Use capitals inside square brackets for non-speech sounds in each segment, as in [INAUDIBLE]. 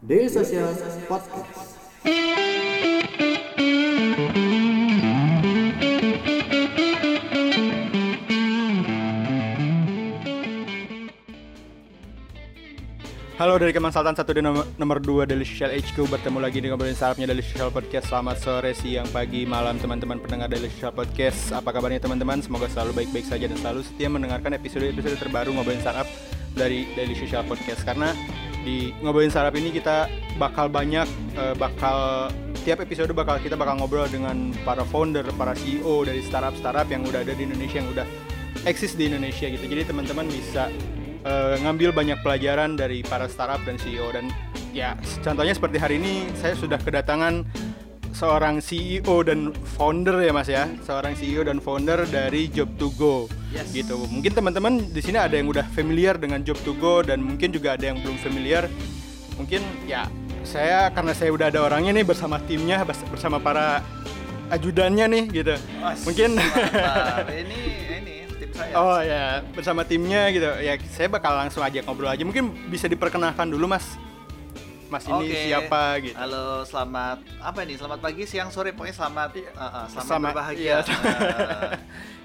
Daily Social Podcast. Halo dari Kemang Sultan 1 dan nomor, nomor 2 dari Social HQ Bertemu lagi di ngobrolin startupnya dari Social Podcast Selamat sore, siang, pagi, malam teman-teman pendengar dari Social Podcast Apa kabarnya teman-teman? Semoga selalu baik-baik saja dan selalu setia mendengarkan episode-episode terbaru ngobrolin startup dari Daily Social Podcast Karena di ngobrolin startup ini kita bakal banyak, eh, bakal tiap episode bakal kita bakal ngobrol dengan para founder, para CEO dari startup-startup yang udah ada di Indonesia, yang udah eksis di Indonesia gitu. Jadi teman-teman bisa eh, ngambil banyak pelajaran dari para startup dan CEO dan ya contohnya seperti hari ini saya sudah kedatangan seorang CEO dan founder ya Mas ya, seorang CEO dan founder dari Job to Go. Yes. Gitu. Mungkin teman-teman di sini ada yang udah familiar dengan Job to Go dan mungkin juga ada yang belum familiar. Mungkin ya saya karena saya udah ada orangnya nih bersama timnya bers- bersama para ajudannya nih gitu. Mas, Mungkin [LAUGHS] ini ini tim saya. Oh ya, bersama timnya gitu. Ya, saya bakal langsung aja ngobrol aja. Mungkin bisa diperkenalkan dulu, Mas. Mas ini Oke. siapa gitu. Halo, selamat apa ini? Selamat pagi, siang, sore, pokoknya selamat uh, uh, selamat Selamat- berbahagia. iya.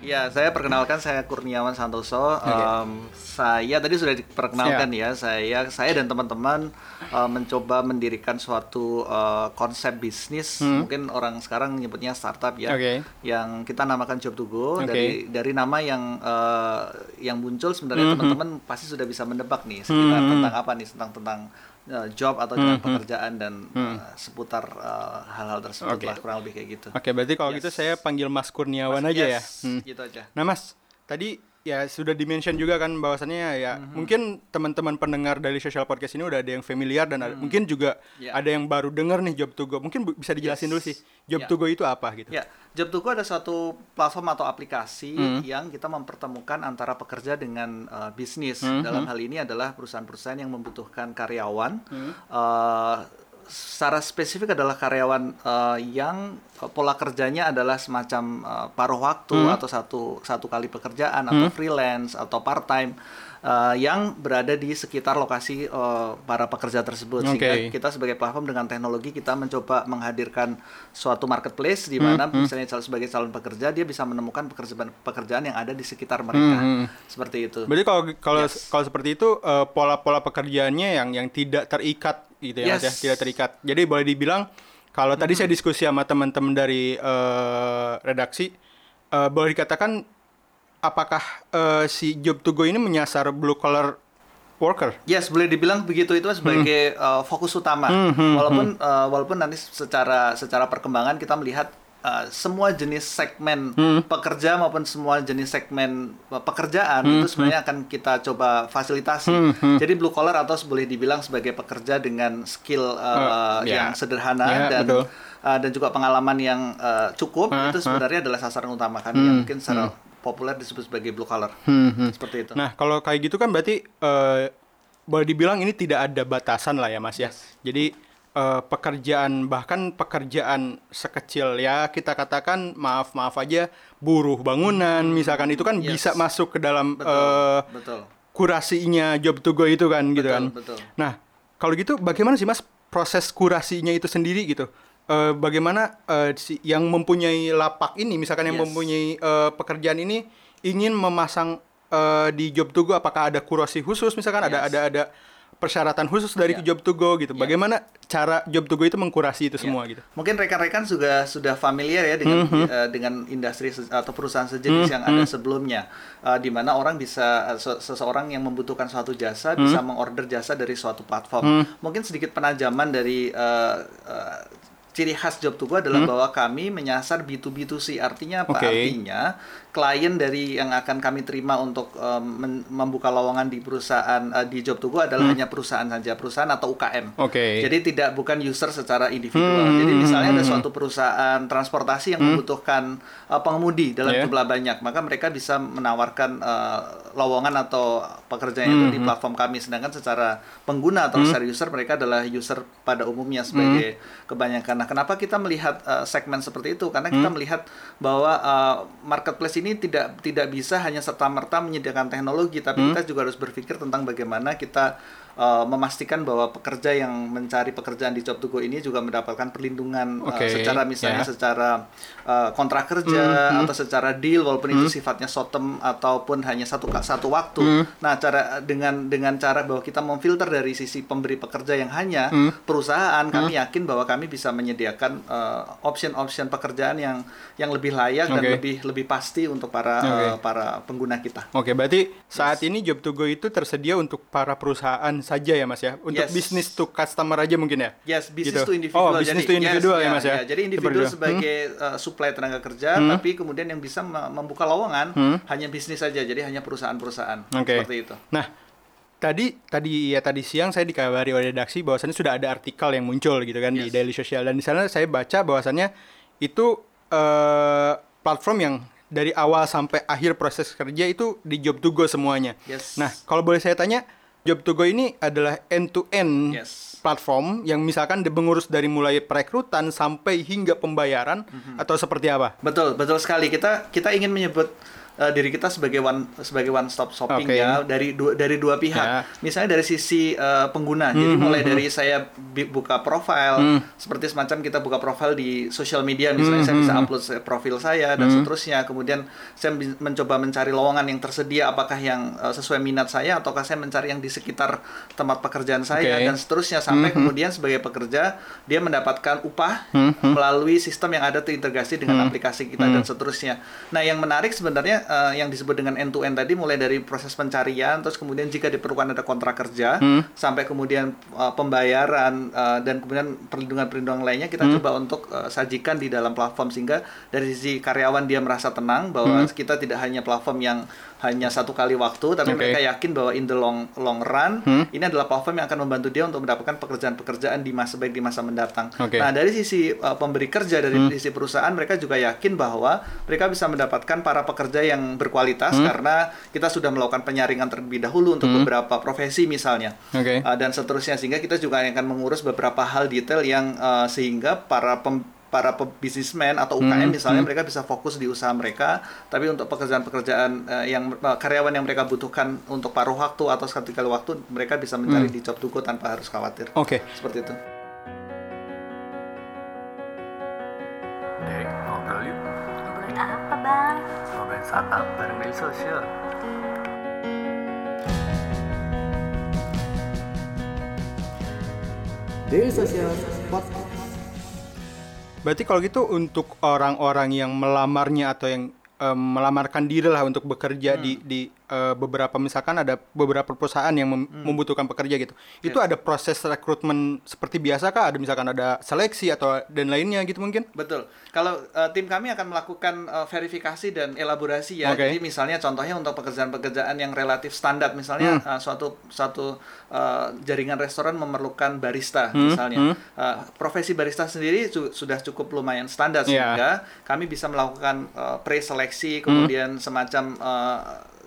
Iya, saya perkenalkan saya Kurniawan Santoso. Em, saya tadi sudah diperkenalkan ya. Saya saya dan teman-teman eh, mencoba mendirikan suatu eh, konsep bisnis. Mungkin orang sekarang menyebutnya startup ya. Hmm. Oke. Yang kita namakan Job to Go Oke. dari dari nama yang eh, yang muncul Hmm, sebenarnya teman-teman pasti sudah bisa mendebak nih sekitar tentang apa nih tentang tentang eh, job atau dengan pekerjaan dan eh, seputar eh, hal-hal tersebut Hmm, Oke. lah kurang lebih kayak gitu. Oke, berarti kalau Yes. gitu saya panggil Mas Kurniawan Mas- aja ya. yes, Hmm. Gitu aja. Nah, Mas, tadi ya sudah dimention juga kan bahwasannya ya Mhm. mungkin teman-teman pendengar dari social podcast ini udah ada yang familiar dan ada- mungkin juga Ya. ada yang baru dengar nih Job to Go. Mungkin bisa dijelasin Yes. dulu sih Job Ya. to Go itu apa gitu. Ya, Job to Go ada suatu platform atau aplikasi Hmm. yang kita mempertemukan antara pekerja dengan uh, bisnis. Hmm, Dalam hal ini adalah perusahaan-perusahaan yang membutuhkan karyawan. Hmm. Uh, secara spesifik adalah karyawan uh, yang pola kerjanya adalah semacam uh, paruh waktu Hmm. atau satu satu kali pekerjaan atau freelance atau part time. uh, yang berada di sekitar lokasi uh, para pekerja tersebut sehingga Oke. kita sebagai platform dengan teknologi kita mencoba menghadirkan suatu marketplace di mana misalnya cal- sebagai calon pekerja dia bisa menemukan pekerjaan pekerjaan yang ada di sekitar mereka Hmm, seperti itu. Berarti kalau kalau Yes. kalau seperti itu eh, pola-pola pekerjaannya yang yang tidak terikat gitu ya, ya, Yes. tidak terikat. Jadi boleh dibilang kalau tadi saya diskusi sama teman-teman dari eh, redaksi, eh, boleh dikatakan apakah eh, si job to go ini menyasar blue collar worker? Yes, boleh dibilang begitu itu sebagai uh, fokus utama. walaupun uh, walaupun nanti secara secara perkembangan kita melihat uh, semua jenis segmen pekerja maupun semua jenis segmen uh, pekerjaan itu sebenarnya akan kita coba fasilitasi. Jadi blue collar atau boleh dibilang sebagai pekerja dengan skill uh, Uh, ya. yang sederhana Ya, dan betul. uh, dan juga pengalaman yang uh, cukup itu sebenarnya adalah sasaran utama kami yang mungkin secara populer disebut sebagai blue collar. Seperti itu. Nah, kalau kayak gitu kan berarti eh, boleh dibilang ini tidak ada batasan lah ya, Mas ya. Jadi eh, pekerjaan bahkan pekerjaan sekecil ya kita katakan maaf maaf aja buruh bangunan misalkan itu kan Yes. bisa masuk ke dalam betul. eh, betul. kurasinya job to go itu kan gitu Betul, kan. betul. Nah, kalau gitu bagaimana sih Mas proses kurasinya itu sendiri gitu? Eh, bagaimana si yang mempunyai lapak ini misalkan yang Yes. mempunyai eh, pekerjaan ini ingin memasang eh, di job to go apakah ada kurasi khusus misalkan ada Yes. ada ada persyaratan khusus dari Ya. job to go gitu. Ya. Bagaimana cara job to go itu mengkurasi itu semua gitu? Mungkin rekan-rekan juga sudah familiar ya dengan eh, dengan industri se- atau perusahaan sejenis yang ada sebelumnya, Eh, di mana orang bisa eh, se- seseorang yang membutuhkan suatu jasa bisa mengorder jasa dari suatu platform. Mungkin sedikit penajaman dari eh, eh, ciri khas job to go adalah bahwa kami menyasar B2B2C. Artinya apa? Oke. Artinya klien dari yang akan kami terima untuk men- membuka lowongan di perusahaan eh, di job to go adalah hanya perusahaan saja, perusahaan atau UKM. Oke. Jadi tidak bukan user secara individual. Jadi misalnya ada suatu perusahaan transportasi yang membutuhkan uh, pengemudi dalam Yeah. jumlah banyak, maka mereka bisa menawarkan uh, lowongan atau pekerjaan itu di platform kami. Sedangkan secara pengguna atau secara user mereka adalah user pada umumnya sebagai kebanyakan. Nah, kenapa kita melihat uh, segmen seperti itu? Karena kita melihat bahwa uh, marketplace ini tidak tidak bisa hanya serta merta menyediakan teknologi, tapi kita juga harus berpikir tentang bagaimana kita uh, memastikan bahwa pekerja yang mencari pekerjaan di Job to Go ini juga mendapatkan perlindungan uh, Oke, secara misalnya ya. secara uh, kontrak kerja atau secara deal walaupun itu sifatnya short term ataupun hanya satu satu waktu. Nah, cara dengan dengan cara bahwa kita memfilter dari sisi pemberi pekerja yang hanya perusahaan, kami yakin bahwa kami bisa menyediakan uh, option-option pekerjaan yang yang lebih layak dan Oke. lebih lebih pasti untuk para Oke. uh, para pengguna kita. Oke, berarti saat ini Job to Go itu tersedia untuk para perusahaan saja ya Mas ya? Untuk Yes. bisnis to customer aja mungkin ya? Yes, business Gitu. to individual. Oh, business to individual ya, Mas ya? Jadi individu Seperti itu. sebagai uh, supply tenaga kerja, tapi kemudian yang bisa me- membuka lowongan hanya bisnis saja. Jadi hanya perusahaan-perusahaan. Hmm? Oke. Seperti itu. Nah, tadi tadi ya tadi siang saya dikabari oleh redaksi bahwasannya sudah ada artikel yang muncul gitu kan di Yes. Daily Social dan di sana saya baca bahwasannya itu eh, platform yang dari awal sampai akhir proses kerja itu di Job to Go semuanya. Yes. Nah, kalau boleh saya tanya, Job to Go ini adalah end to end Yes. platform yang misalkan dia mengurus dari mulai perekrutan sampai hingga pembayaran Mhm. atau seperti apa? Betul, betul sekali. Kita kita ingin menyebut uh, diri kita sebagai one sebagai one stop shopping Oke. ya dari dua dari dua pihak. Ya. Misalnya dari sisi uh, pengguna. Jadi mulai dari saya bi- buka profil seperti semacam kita buka profil di sosial media misalnya saya bisa upload profil saya dan seterusnya. Kemudian saya mencoba mencari lowongan yang tersedia apakah yang uh, sesuai minat saya ataukah saya mencari yang di sekitar tempat pekerjaan saya Oke. dan seterusnya sampai kemudian sebagai pekerja dia mendapatkan upah melalui sistem yang ada terintegrasi dengan aplikasi kita dan seterusnya. Nah, yang menarik sebenarnya eh, yang disebut dengan end to end tadi mulai dari proses pencarian terus kemudian jika diperlukan ada kontrak kerja sampai kemudian eh, pembayaran eh, dan kemudian perlindungan-perlindungan lainnya kita coba untuk eh, sajikan di dalam platform. Sehingga dari sisi karyawan dia merasa tenang bahwa kita tidak hanya platform yang hanya satu kali waktu tapi Oke. mereka yakin bahwa in the long long run ini adalah platform yang akan membantu dia untuk mendapatkan pekerjaan-pekerjaan di masa baik di masa mendatang. Oke. Nah, dari sisi uh, pemberi kerja dari sisi perusahaan mereka juga yakin bahwa mereka bisa mendapatkan para pekerja yang berkualitas karena kita sudah melakukan penyaringan terlebih dahulu untuk beberapa profesi misalnya. Oke. Uh, dan seterusnya sehingga kita juga akan mengurus beberapa hal detail yang uh, sehingga para pem- para bisnismen atau UKM misalnya mereka bisa fokus di usaha mereka tapi untuk pekerjaan-pekerjaan uh, yang uh, karyawan yang mereka butuhkan untuk paruh waktu atau sekali kali waktu mereka bisa mencari di job to go tanpa harus khawatir Oke. seperti itu Dek, ngobrol yuk. Ngobrolin apa bang? Ngobrolin startup bareng Daily Social. Daily Social Podcast. Berarti kalau gitu untuk orang-orang yang melamarnya atau yang em, melamarkan diri lah untuk bekerja di di eh, beberapa misalkan ada beberapa perusahaan yang mem- membutuhkan pekerja gitu. Itu ada proses rekrutmen seperti biasa kah? Ada misalkan ada seleksi atau dan lainnya gitu mungkin? Betul. Kalau uh, tim kami akan melakukan uh, verifikasi dan elaborasi ya. Oke. Jadi misalnya contohnya untuk pekerjaan-pekerjaan yang relatif standar, misalnya uh, suatu suatu uh, jaringan restoran memerlukan barista misalnya. Uh, profesi barista sendiri su- sudah cukup lumayan standar Iya. sehingga kami bisa melakukan uh, pre-seleksi kemudian semacam uh,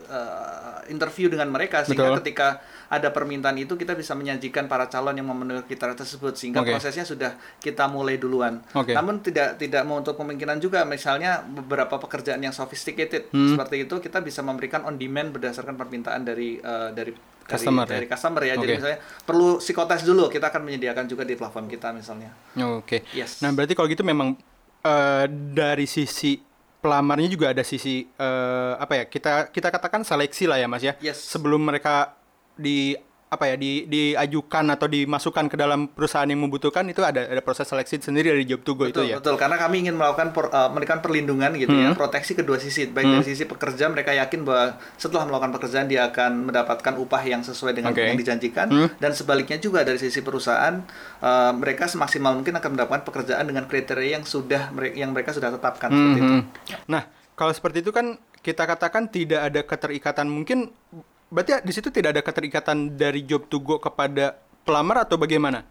uh, interview dengan mereka sehingga Betul. ketika ada permintaan itu kita bisa menyajikan para calon yang memenuhi kriteria tersebut sehingga Oke. prosesnya sudah kita mulai duluan. Oke. Namun tidak tidak menutup kemungkinan juga misalnya beberapa pekerjaan yang sophisticated Hmm. seperti itu kita bisa memberikan on demand berdasarkan permintaan dari eh, dari dari- Customer ya? dari customer ya. Jadi Oke. misalnya perlu psikotes dulu kita akan menyediakan juga di platform kita misalnya. Oke. Yes. Nah, berarti kalau gitu memang eh, dari sisi pelamarnya juga ada sisi eh, apa ya? Kita kita katakan seleksi lah ya, Mas ya. Yes. Sebelum mereka di apa ya di diajukan atau dimasukkan ke dalam perusahaan yang membutuhkan itu ada ada proses seleksi sendiri dari job to go betul, itu ya. betul. Karena kami ingin melakukan per- eh, memberikan perlindungan gitu Hmm. ya, proteksi kedua sisi. Baik dari sisi pekerja mereka yakin bahwa setelah melakukan pekerjaan dia akan mendapatkan upah yang sesuai dengan Oke. yang dijanjikan Hmm. dan sebaliknya juga dari sisi perusahaan eh, mereka semaksimal mungkin akan mendapatkan pekerjaan dengan kriteria yang sudah yang mereka sudah tetapkan seperti itu. Mhm. Nah, kalau seperti itu kan kita katakan tidak ada keterikatan mungkin berarti di situ tidak ada keterikatan dari job to go kepada pelamar atau bagaimana?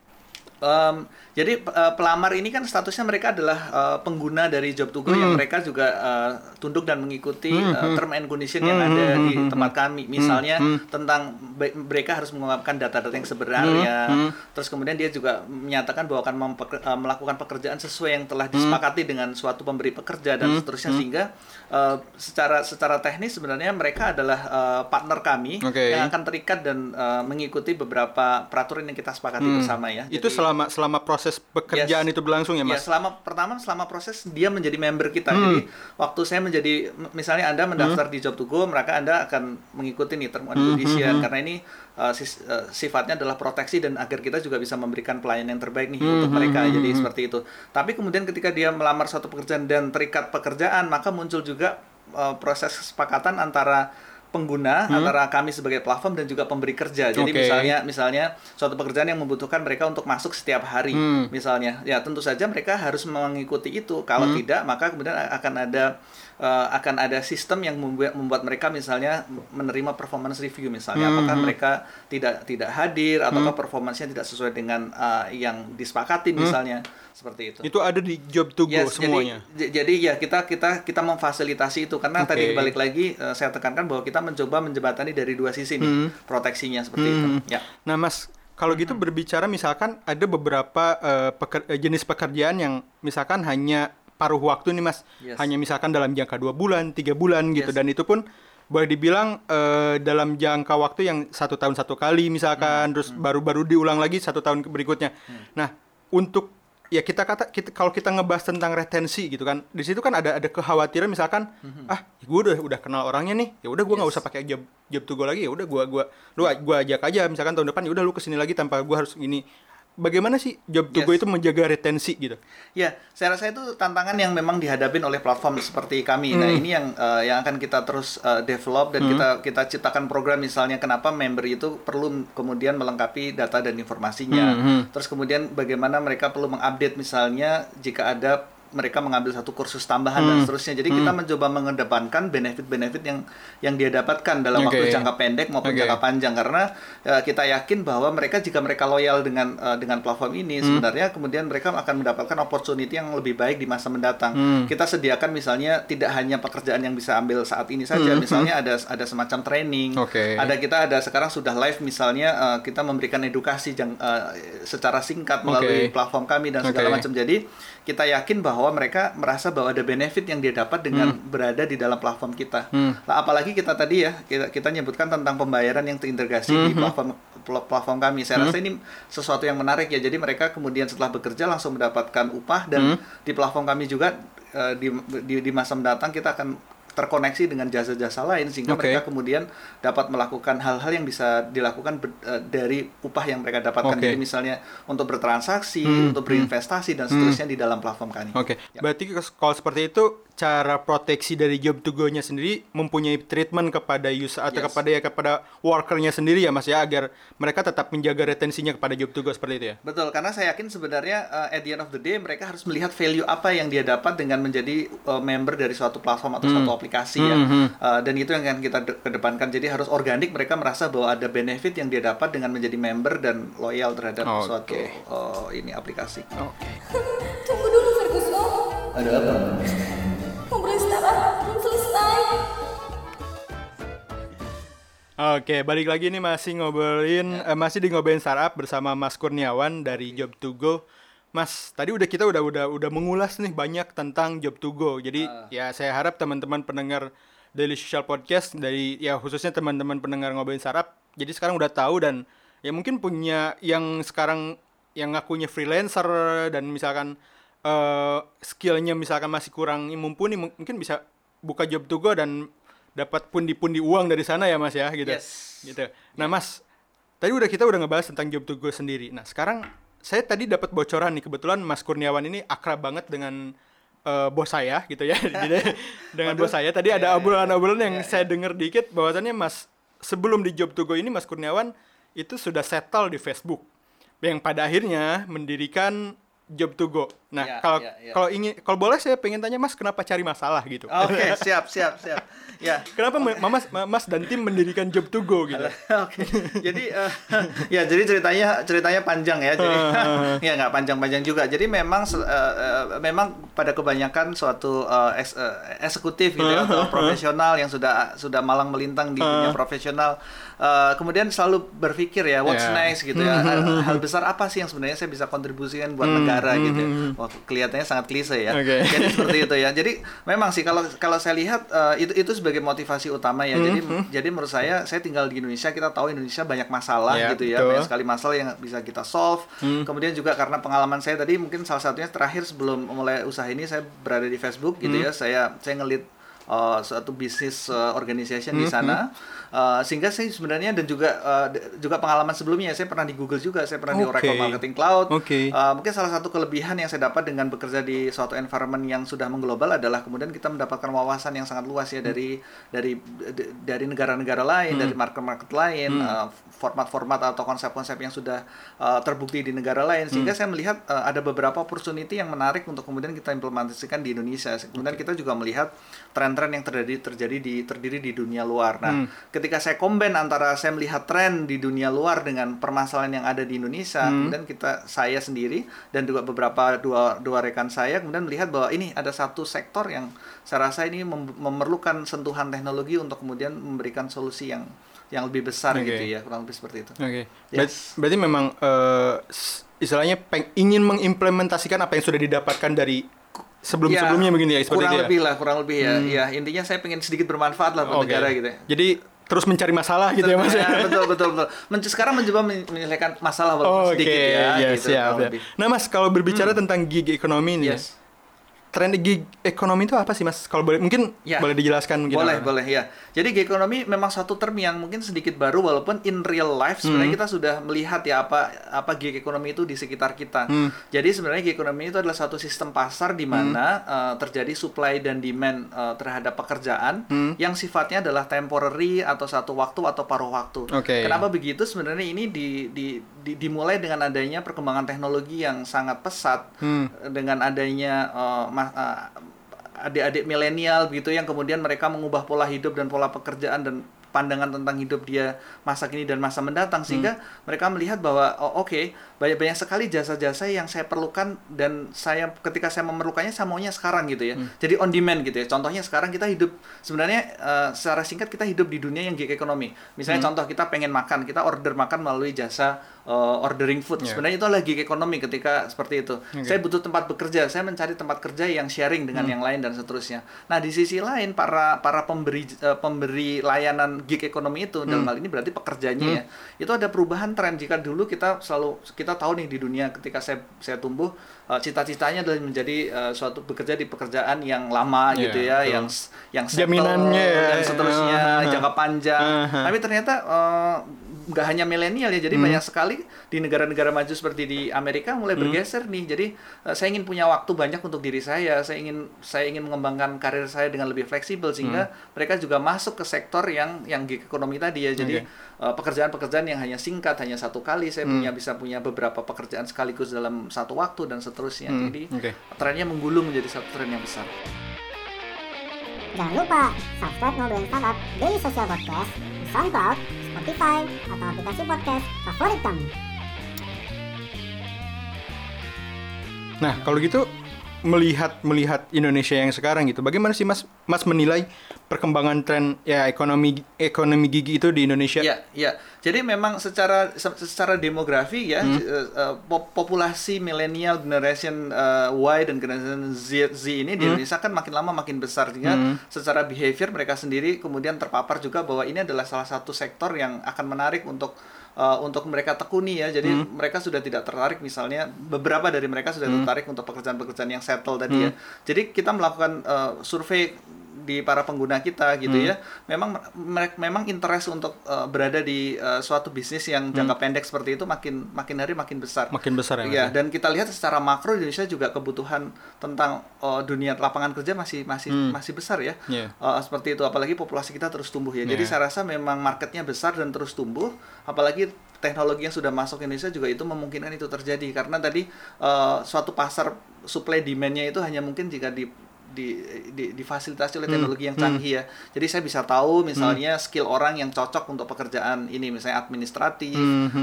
Em, jadi eh, pelamar ini kan statusnya mereka adalah eh, pengguna dari job to go Hmm. yang mereka juga eh, tunduk dan mengikuti eh, term and condition yang ada di Hmm. tempat kami. Misalnya tentang be- mereka harus mengungkapkan data-data yang sebenarnya. Hmm. Terus kemudian dia juga menyatakan bahwa akan eh, melakukan pekerjaan sesuai yang telah disepakati Hmm. dengan suatu pemberi pekerja dan seterusnya sehingga eh, secara secara teknis sebenarnya mereka adalah eh, partner kami Oke. yang akan terikat dan eh, mengikuti beberapa peraturan yang kita sepakati bersama ya. Hmm. Itu selama selama proses pekerjaan Yes. itu berlangsung ya, Ya, Mas? selama pertama selama proses dia menjadi member kita. Hmm. Jadi waktu saya menjadi misalnya Anda mendaftar di Job to Go, maka Anda akan mengikuti nih term and Hmm, condition karena ini uh, sis- uh, sifatnya adalah proteksi dan agar kita juga bisa memberikan pelayanan yang terbaik nih Hmm, untuk mereka. Jadi seperti itu. Tapi kemudian ketika dia melamar suatu pekerjaan dan terikat pekerjaan, maka muncul juga uh, proses kesepakatan antara pengguna antara kami sebagai platform dan juga pemberi kerja. Jadi Hmm. Oke. misalnya misalnya suatu pekerjaan yang membutuhkan mereka untuk masuk setiap hari Hmm. misalnya ya tentu saja mereka harus mengikuti itu kalau Hmm. tidak maka kemudian akan ada eh, akan ada sistem yang membuat membuat mereka misalnya menerima performance review misalnya Hmm, apakah mereka tidak tidak hadir ataukah performancenya tidak sesuai dengan eh, yang disepakati misalnya seperti itu Itu ada di job to go Yes, semuanya. Jadi, jadi ya kita kita kita memfasilitasi itu karena Oke. tadi balik lagi eh, saya tekankan bahwa kita mencoba menjembatani dari dua sisi nih Hmm. proteksinya seperti itu. Ya. Nah, Mas, kalau gitu berbicara misalkan ada beberapa eh, peker- jenis pekerjaan yang misalkan hanya paruh waktu nih, Mas. Yes. Hanya misalkan dalam jangka dua bulan, tiga bulan gitu, Yes. dan itu pun boleh dibilang eh, dalam jangka waktu yang satu tahun satu kali misalkan, Hmm. terus baru-baru diulang lagi satu tahun berikutnya. Nah, untuk ya kita kata kita kalau kita ngebahas tentang retensi gitu kan di situ kan ada ada kekhawatiran misalkan ah gue udah udah kenal orangnya nih ya udah gue nggak Hmm. Yes. usah pakai job job to go lagi ya udah gua gua lu gua ajak aja misalkan tahun depan ya udah lu ke sini lagi tanpa gua harus ini bagaimana sih job to go Yes. itu menjaga retensi gitu Ya, saya rasa itu tantangan yang memang dihadapin oleh platform seperti kami. Nah, Hmm. ini yang eh, yang akan kita terus eh, develop dan kita kita ciptakan program misalnya kenapa member itu perlu kemudian melengkapi data dan informasinya. Hmm, Terus kemudian bagaimana mereka perlu mengupdate misalnya jika ada mereka mengambil satu kursus tambahan dan Hmm. seterusnya. Jadi kita mencoba mengedepankan benefit-benefit yang yang dia dapatkan dalam waktu Oke. jangka pendek maupun Oke. jangka panjang karena eh, kita yakin bahwa mereka jika mereka loyal dengan eh, dengan platform ini Hmm. sebenarnya kemudian mereka akan mendapatkan opportunity yang lebih baik di masa mendatang. Hmm. Kita sediakan misalnya tidak hanya pekerjaan yang bisa ambil saat ini saja, misalnya ada ada semacam training. Hmm. Oke. Ada kita ada sekarang sudah live misalnya eh, kita memberikan edukasi jang, eh, secara singkat melalui Oke. platform kami dan segala Oke. macam. Jadi kita yakin bahwa mereka merasa bahwa ada benefit yang dia dapat dengan berada di dalam platform kita. Hmm. Nah, apalagi kita tadi ya kita, kita nyebutkan tentang pembayaran yang terintegrasi di Hmm. platform pl- platform kami. Saya rasa ini sesuatu yang menarik ya. Jadi mereka kemudian setelah bekerja langsung mendapatkan upah dan di platform kami juga eh, di, di di masa mendatang kita akan terkoneksi dengan jasa-jasa lain sehingga Oke. mereka kemudian dapat melakukan hal-hal yang bisa dilakukan ber- eh, dari upah yang mereka dapatkan. Oke. Jadi misalnya untuk bertransaksi, Hmm, untuk berinvestasi dan seterusnya di dalam platform kami. Oke, Ya. berarti kalau seperti itu cara proteksi dari job to go-nya sendiri mempunyai treatment kepada user atau Yes. kepada ya kepada workernya sendiri ya Mas ya agar mereka tetap menjaga retensinya kepada job to go seperti itu ya. Betul, karena saya yakin sebenarnya uh, at the end of the day mereka harus melihat value apa yang dia dapat dengan menjadi uh, member dari suatu platform atau suatu aplikasi ya. Hmm, hmm. Uh, dan itu yang akan kita de- kedepankan. Jadi harus organik mereka merasa bahwa ada benefit yang dia dapat dengan menjadi member dan loyal terhadap Oke. suatu uh, ini aplikasi. Oke. [LAUGHS] Tunggu dulu Ferguson. Ada apa? Oke, balik lagi nih masih ngobrolin eh, masih di ngobrolin startup bersama Mas Kurniawan dari Job to Go. Mas, tadi udah kita udah udah udah mengulas nih banyak tentang Job to Go. Jadi ya saya harap teman-teman pendengar Daily Social Podcast dari ya khususnya teman-teman pendengar ngobrolin startup jadi sekarang udah tahu dan ya mungkin punya yang sekarang yang ngakunya freelancer dan misalkan eh skillnya misalkan masih kurang mumpuni mung- mungkin bisa buka Job to Go dan dapat pundi-pundi uang dari sana ya Mas ya gitu. Yes. Gitu. Nah, Mas, tadi udah kita udah ngebahas tentang job to go sendiri. Nah, sekarang saya tadi dapat bocoran nih kebetulan Mas Kurniawan ini akrab banget dengan eh, bos saya gitu ya. [LAUGHS] Dengan bos saya tadi ada obrolan-obrolan yang saya dengar dikit bahwasannya Mas sebelum di job to go ini Mas Kurniawan itu sudah settle di Facebook yang pada akhirnya mendirikan job to go Nah, Ya, kalau ya, ya. kalau ingin kalau boleh saya pengen tanya Mas kenapa cari masalah gitu? Oke, [LAUGHS] siap, siap, siap. Ya. Kenapa Mas, Mas dan tim mendirikan Job to Go gitu? [LAUGHS] Oke. Jadi eh, [LAUGHS] ya jadi ceritanya ceritanya panjang ya. Jadi ya nggak panjang-panjang juga. Jadi memang eh, eh, memang pada kebanyakan suatu eh, eks- eksekutif gitu ya, atau profesional yang sudah sudah malang melintang di dunia profesional eh, kemudian selalu berpikir ya what's Ya. next gitu ya. Hal, hal besar apa sih yang sebenarnya saya bisa kontribusikan buat negara gitu. ya. Wah, kelihatannya sangat klise ya. Oke. Jadi [LAUGHS] seperti itu ya. Jadi memang sih kalau kalau saya lihat eh, itu itu sebagai motivasi utama ya. Jadi jadi menurut saya saya tinggal di Indonesia kita tahu Indonesia banyak masalah Ya, gitu ya. betul. Banyak sekali masalah yang bisa kita solve. Kemudian juga karena pengalaman saya tadi mungkin salah satunya terakhir sebelum mulai usaha ini saya berada di Facebook gitu ya. Saya saya ngelit uh, suatu bisnis uh, organization di sana Uh, sehingga saya sebenarnya dan juga uh, juga pengalaman sebelumnya saya pernah di Google juga saya pernah di Oke. Oracle Marketing Cloud Oke. Uh, mungkin salah satu kelebihan yang saya dapat dengan bekerja di suatu environment yang sudah mengglobal adalah kemudian kita mendapatkan wawasan yang sangat luas ya dari dari d- dari negara-negara lain, dari market-market lain, uh, format-format atau konsep-konsep yang sudah uh, terbukti di negara lain sehingga saya melihat uh, ada beberapa opportunity yang menarik untuk kemudian kita implementasikan di Indonesia. Kemudian kita juga melihat tren-tren yang terjadi terjadi di terdiri di dunia luar. Nah, ketika saya combine antara saya melihat tren di dunia luar dengan permasalahan yang ada di Indonesia, kemudian kita saya sendiri dan juga beberapa dua dua rekan saya kemudian melihat bahwa ini ada satu sektor yang saya rasa ini mem- memerlukan sentuhan teknologi untuk kemudian memberikan solusi yang yang lebih besar Oke. gitu ya, kurang lebih seperti itu. Oke. Yes. Ber- Berarti memang s- istilahnya peng- ingin mengimplementasikan apa yang sudah didapatkan dari sebelum-sebelumnya Ya, begini ya seperti kurang itu ya. lebih lah, kurang lebih ya. Ya, intinya saya pengen sedikit bermanfaat lah buat Oke. negara gitu ya. Jadi terus mencari masalah gitu ya Mas. Ya, betul betul betul. Men- sekarang mencoba men- menyelesaikan masalah walaupun Oke, sedikit ya, ya, gitu, siap, siap. lebih. Nah Mas, kalau berbicara tentang gig ekonomi ini, Yes. Tren gig ekonomi itu apa sih Mas? Kalau boleh, mungkin Ya. boleh dijelaskan mungkin. Boleh, boleh ya. Jadi gig economy memang satu term yang mungkin sedikit baru walaupun in real life sebenarnya Hmm. kita sudah melihat ya apa apa gig economy itu di sekitar kita. Hmm. Jadi sebenarnya gig economy itu adalah satu sistem pasar di mana Hmm. uh, terjadi supply dan demand uh, terhadap pekerjaan Hmm. yang sifatnya adalah temporary atau satu waktu atau paruh waktu. Oke. Kenapa begitu? Sebenarnya ini di, di, di- dimulai dengan adanya perkembangan teknologi yang sangat pesat Hmm. dengan adanya uh, uh, adik-adik milenial gitu yang kemudian mereka mengubah pola hidup dan pola pekerjaan dan pandangan tentang hidup dia masa kini dan masa mendatang. Sehingga mereka melihat bahwa oh, oke banyak-banyak sekali jasa-jasa yang saya perlukan dan saya ketika saya memerlukannya saya maunya sekarang gitu ya. Jadi on demand gitu ya. Contohnya sekarang kita hidup sebenarnya eh, secara singkat kita hidup di dunia yang gig economy misalnya contoh kita pengen makan kita order makan melalui jasa eh, ordering food. Yeah. sebenarnya itu adalah gig economy ketika seperti itu. Saya butuh tempat bekerja saya mencari tempat kerja yang sharing dengan yang lain dan seterusnya. Nah di sisi lain para para pemberi eh, pemberi layanan gig economy itu dalam hal ini berarti pekerjanya ya itu ada perubahan tren. Jika dulu kita selalu kita tahu nih di dunia ketika saya saya tumbuh eh, cita-citanya adalah menjadi eh, suatu bekerja di pekerjaan yang lama Iya, gitu ya betul. yang yang settle Jaminannya ya, dan seterusnya ya. jangka panjang. Aha. tapi ternyata eh, nggak hanya milenial ya jadi banyak sekali di negara-negara maju seperti di Amerika mulai bergeser nih. Jadi eh, saya ingin punya waktu banyak untuk diri saya. Saya ingin saya ingin mengembangkan karir saya dengan lebih fleksibel sehingga mereka juga masuk ke sektor yang yang gig ekonomi tadi ya. Jadi eh, pekerjaan-pekerjaan yang hanya singkat hanya satu kali saya punya bisa punya beberapa pekerjaan sekaligus dalam satu waktu dan seterusnya. Hmm, jadi oke. trennya menggulung menjadi satu tren yang besar. Jangan lupa subscribe Ngobrolin Startup Daily Social Podcast di SoundCloud, Spotify, atau aplikasi podcast favorit kamu. Nah, kalau gitu melihat melihat Indonesia yang sekarang gitu, bagaimana sih Mas Mas menilai perkembangan tren ya ekonomi ekonomi gigi itu di Indonesia? Ya, ya. Jadi memang secara se- secara demografi ya Hmm. pop- populasi milenial generation eh, Y dan generation Z, Z ini di Hmm. Indonesia kan makin lama makin besar sehingga secara behavior mereka sendiri kemudian terpapar juga bahwa ini adalah salah satu sektor yang akan menarik untuk eh, untuk mereka tekuni ya. Jadi Hmm. mereka sudah tidak tertarik misalnya beberapa dari mereka sudah tertarik untuk pekerjaan-pekerjaan yang settle tadi Hmm. ya. Jadi kita melakukan eh, survei di para pengguna kita gitu Hmm. ya memang mereka memang interest untuk uh, berada di uh, suatu bisnis yang jangka pendek seperti itu makin makin hari makin besar Hmm. Makin besar ya, ya? dan kita lihat secara makro Indonesia juga kebutuhan tentang uh, dunia lapangan kerja masih masih masih besar ya Iya. Uh, seperti itu apalagi populasi kita terus tumbuh ya jadi Iya. saya rasa memang marketnya besar dan terus tumbuh apalagi teknologi yang sudah masuk Indonesia juga itu memungkinkan itu terjadi karena tadi eh, suatu pasar supply demand-nya itu hanya mungkin jika di di, di- difasilitasi oleh teknologi yang canggih ya. Jadi saya bisa tahu misalnya skill orang yang cocok untuk pekerjaan ini misalnya administratif,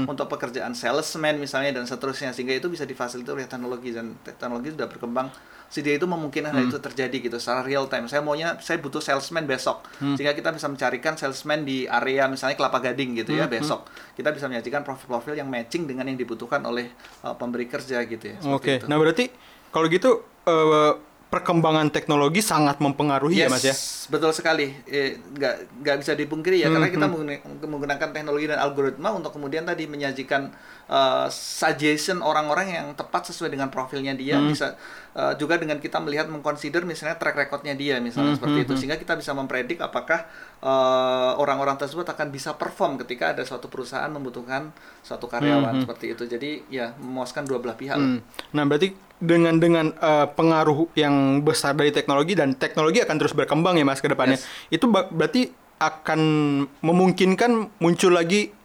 untuk pekerjaan salesman misalnya dan seterusnya sehingga itu bisa difasilitasi oleh teknologi dan te- teknologi sudah berkembang sehingga itu memungkinkan hal itu terjadi gitu secara real time. Saya maunya saya butuh salesman besok. Sehingga kita bisa mencarikan salesman di area misalnya Kelapa Gading gitu ya besok. Kita bisa menyajikan profil-profil yang matching dengan yang dibutuhkan oleh uh, pemberi kerja gitu ya. Oke. itu. Nah, berarti kalau gitu eh, perkembangan teknologi sangat mempengaruhi ya, Mas ya. betul sekali. Eh, nggak nggak bisa dipungkiri ya, karena kita mengguna- menggunakan teknologi dan algoritma untuk kemudian tadi menyajikan eh, suggestion orang-orang yang tepat sesuai dengan profilnya dia. Bisa eh, juga dengan kita melihat mengconsider misalnya track recordnya dia, misalnya seperti itu, sehingga kita bisa mempredik apakah eh, orang-orang tersebut akan bisa perform ketika ada suatu perusahaan membutuhkan suatu karyawan seperti itu. Jadi ya memuaskan dua belah pihak. Hmm. Nah, berarti dengan dengan eh, pengaruh yang besar dari teknologi dan teknologi akan terus berkembang ya Mas ke depannya. Yes. Itu berarti akan memungkinkan muncul lagi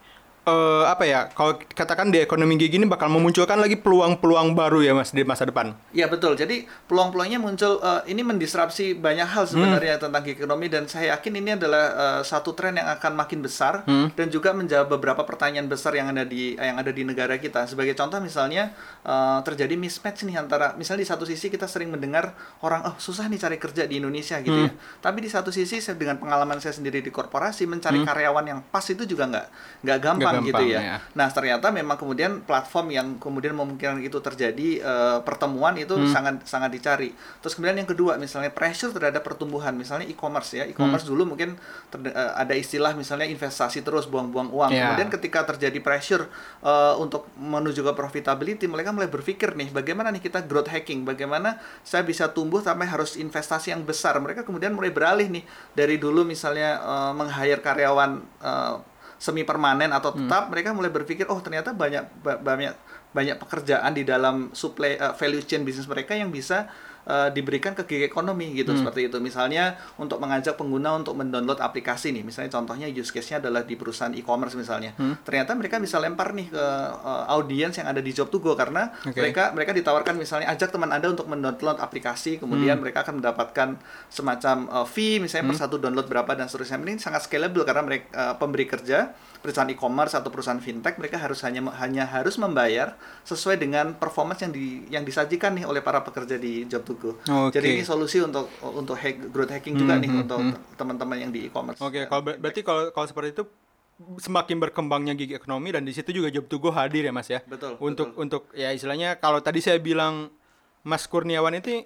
eh, apa ya? Kalau katakan di ekonomi kayak gini bakal memunculkan lagi peluang-peluang baru ya Mas di masa depan. Ya betul. Jadi peluang-peluangnya muncul eh, ini mendisrupsi banyak hal sebenarnya tentang gig ekonomi dan saya yakin ini adalah eh, satu tren yang akan makin besar dan juga menjawab beberapa pertanyaan besar yang ada di yang ada di negara kita. Sebagai contoh misalnya eh, terjadi mismatch nih antara misalnya di satu sisi kita sering mendengar orang oh susah nih cari kerja di Indonesia gitu ya. Tapi di satu sisi saya dengan pengalaman saya sendiri di korporasi mencari karyawan yang pas itu juga nggak nggak gampang, gampang, gitu ya. ya. Nah, ternyata memang kemudian platform yang kemudian memungkinkan itu terjadi eh, pertemuan itu sangat sangat dicari. Terus kemudian yang kedua, misalnya pressure terhadap pertumbuhan, misalnya e-commerce ya. E-commerce dulu mungkin eh, ada istilah misalnya investasi terus buang-buang uang. Ya. Kemudian ketika terjadi pressure eh, untuk menuju ke profitability, mereka mulai berpikir nih, bagaimana nih kita growth hacking, bagaimana saya bisa tumbuh sampai harus investasi yang besar. Mereka kemudian mulai beralih nih dari dulu misalnya eh, meng-hire karyawan eh, semi permanen atau tetap mereka mulai berpikir oh ternyata banyak ba- banyak banyak pekerjaan di dalam supply uh, value chain bisnis mereka yang bisa uh, diberikan ke gig ekonomi gitu seperti itu. Misalnya untuk mengajak pengguna untuk mendownload aplikasi nih misalnya contohnya use case-nya adalah di perusahaan e-commerce misalnya. Ternyata mereka bisa lempar nih ke uh, audiens yang ada di job to go karena Oke. mereka mereka ditawarkan misalnya ajak teman anda untuk mendownload aplikasi kemudian mereka akan mendapatkan semacam uh, fee misalnya per satu download berapa dan seterusnya. Ini sangat scalable karena mereka uh, pemberi kerja perusahaan e-commerce atau perusahaan fintech mereka harus hanya hanya harus membayar sesuai dengan performance yang di yang disajikan nih oleh para pekerja di job to go. Oke. Jadi ini solusi untuk untuk hack, growth hacking juga nih untuk teman-teman yang di e-commerce. Oke, kalau ber- berarti kalau kalau seperti itu semakin berkembangnya gig ekonomi dan di situ juga job to go hadir ya Mas ya. Betul, Untuk betul. untuk ya istilahnya kalau tadi saya bilang Mas Kurniawan itu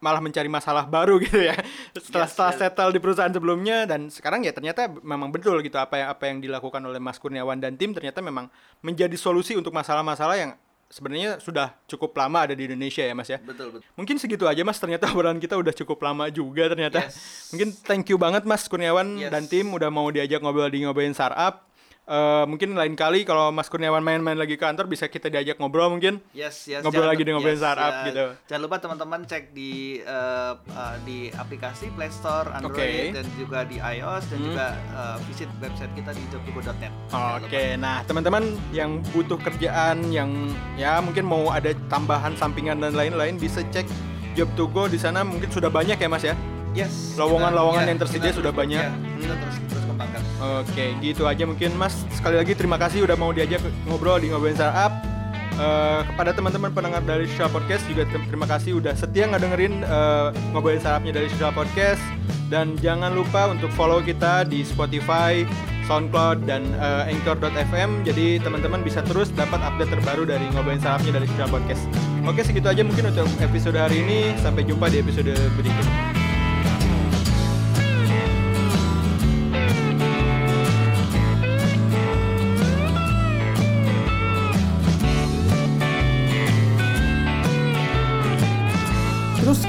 malah mencari masalah baru [LAUGHS] gitu ya. Setelah Yes, setelah yes. settle di perusahaan sebelumnya dan sekarang ya ternyata memang betul gitu apa yang apa yang dilakukan oleh Mas Kurniawan dan tim ternyata memang menjadi solusi untuk masalah-masalah yang sebenarnya sudah cukup lama ada di Indonesia ya Mas ya. Betul betul. Mungkin segitu aja Mas, ternyata obrolan kita udah cukup lama juga ternyata. Yes. Mungkin thank you banget Mas Kurniawan Yes. dan tim udah mau diajak ngobrol di ngobrolin startup. Eh, mungkin lain kali kalau Mas Kurniawan main-main lagi ke kantor bisa kita diajak ngobrol mungkin. Yes, yes. Ngobrol lagi di ngobrolin startup ya. gitu. Jangan lupa teman-teman cek di eh, eh, di aplikasi Play Store, Android Oke. dan juga di iOS dan Hmm. juga eh, visit website kita di. Jangan Oke, nah teman-teman yang butuh kerjaan yang ya mungkin mau ada tambahan sampingan dan lain-lain bisa cek Job to Go di sana mungkin sudah banyak ya Mas ya. Yes. Lowongan-lowongan kita- yang tersedia sudah banyak. ya, kita terus terus Oke, gitu aja mungkin Mas. Sekali lagi terima kasih udah mau diajak ngobrol di ngobrolin startup. Eh, kepada teman-teman pendengar dari Social Podcast juga ter- terima kasih udah setia ngedengerin eh, ngobrolin startupnya dari Social Podcast dan jangan lupa untuk follow kita di Spotify, SoundCloud dan eh, Anchor.fm. Jadi teman-teman bisa terus dapat update terbaru dari ngobrolin startupnya dari Social Podcast. Oke, segitu aja mungkin untuk episode hari ini. Sampai jumpa di episode berikutnya.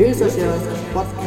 Daily Social Podcast.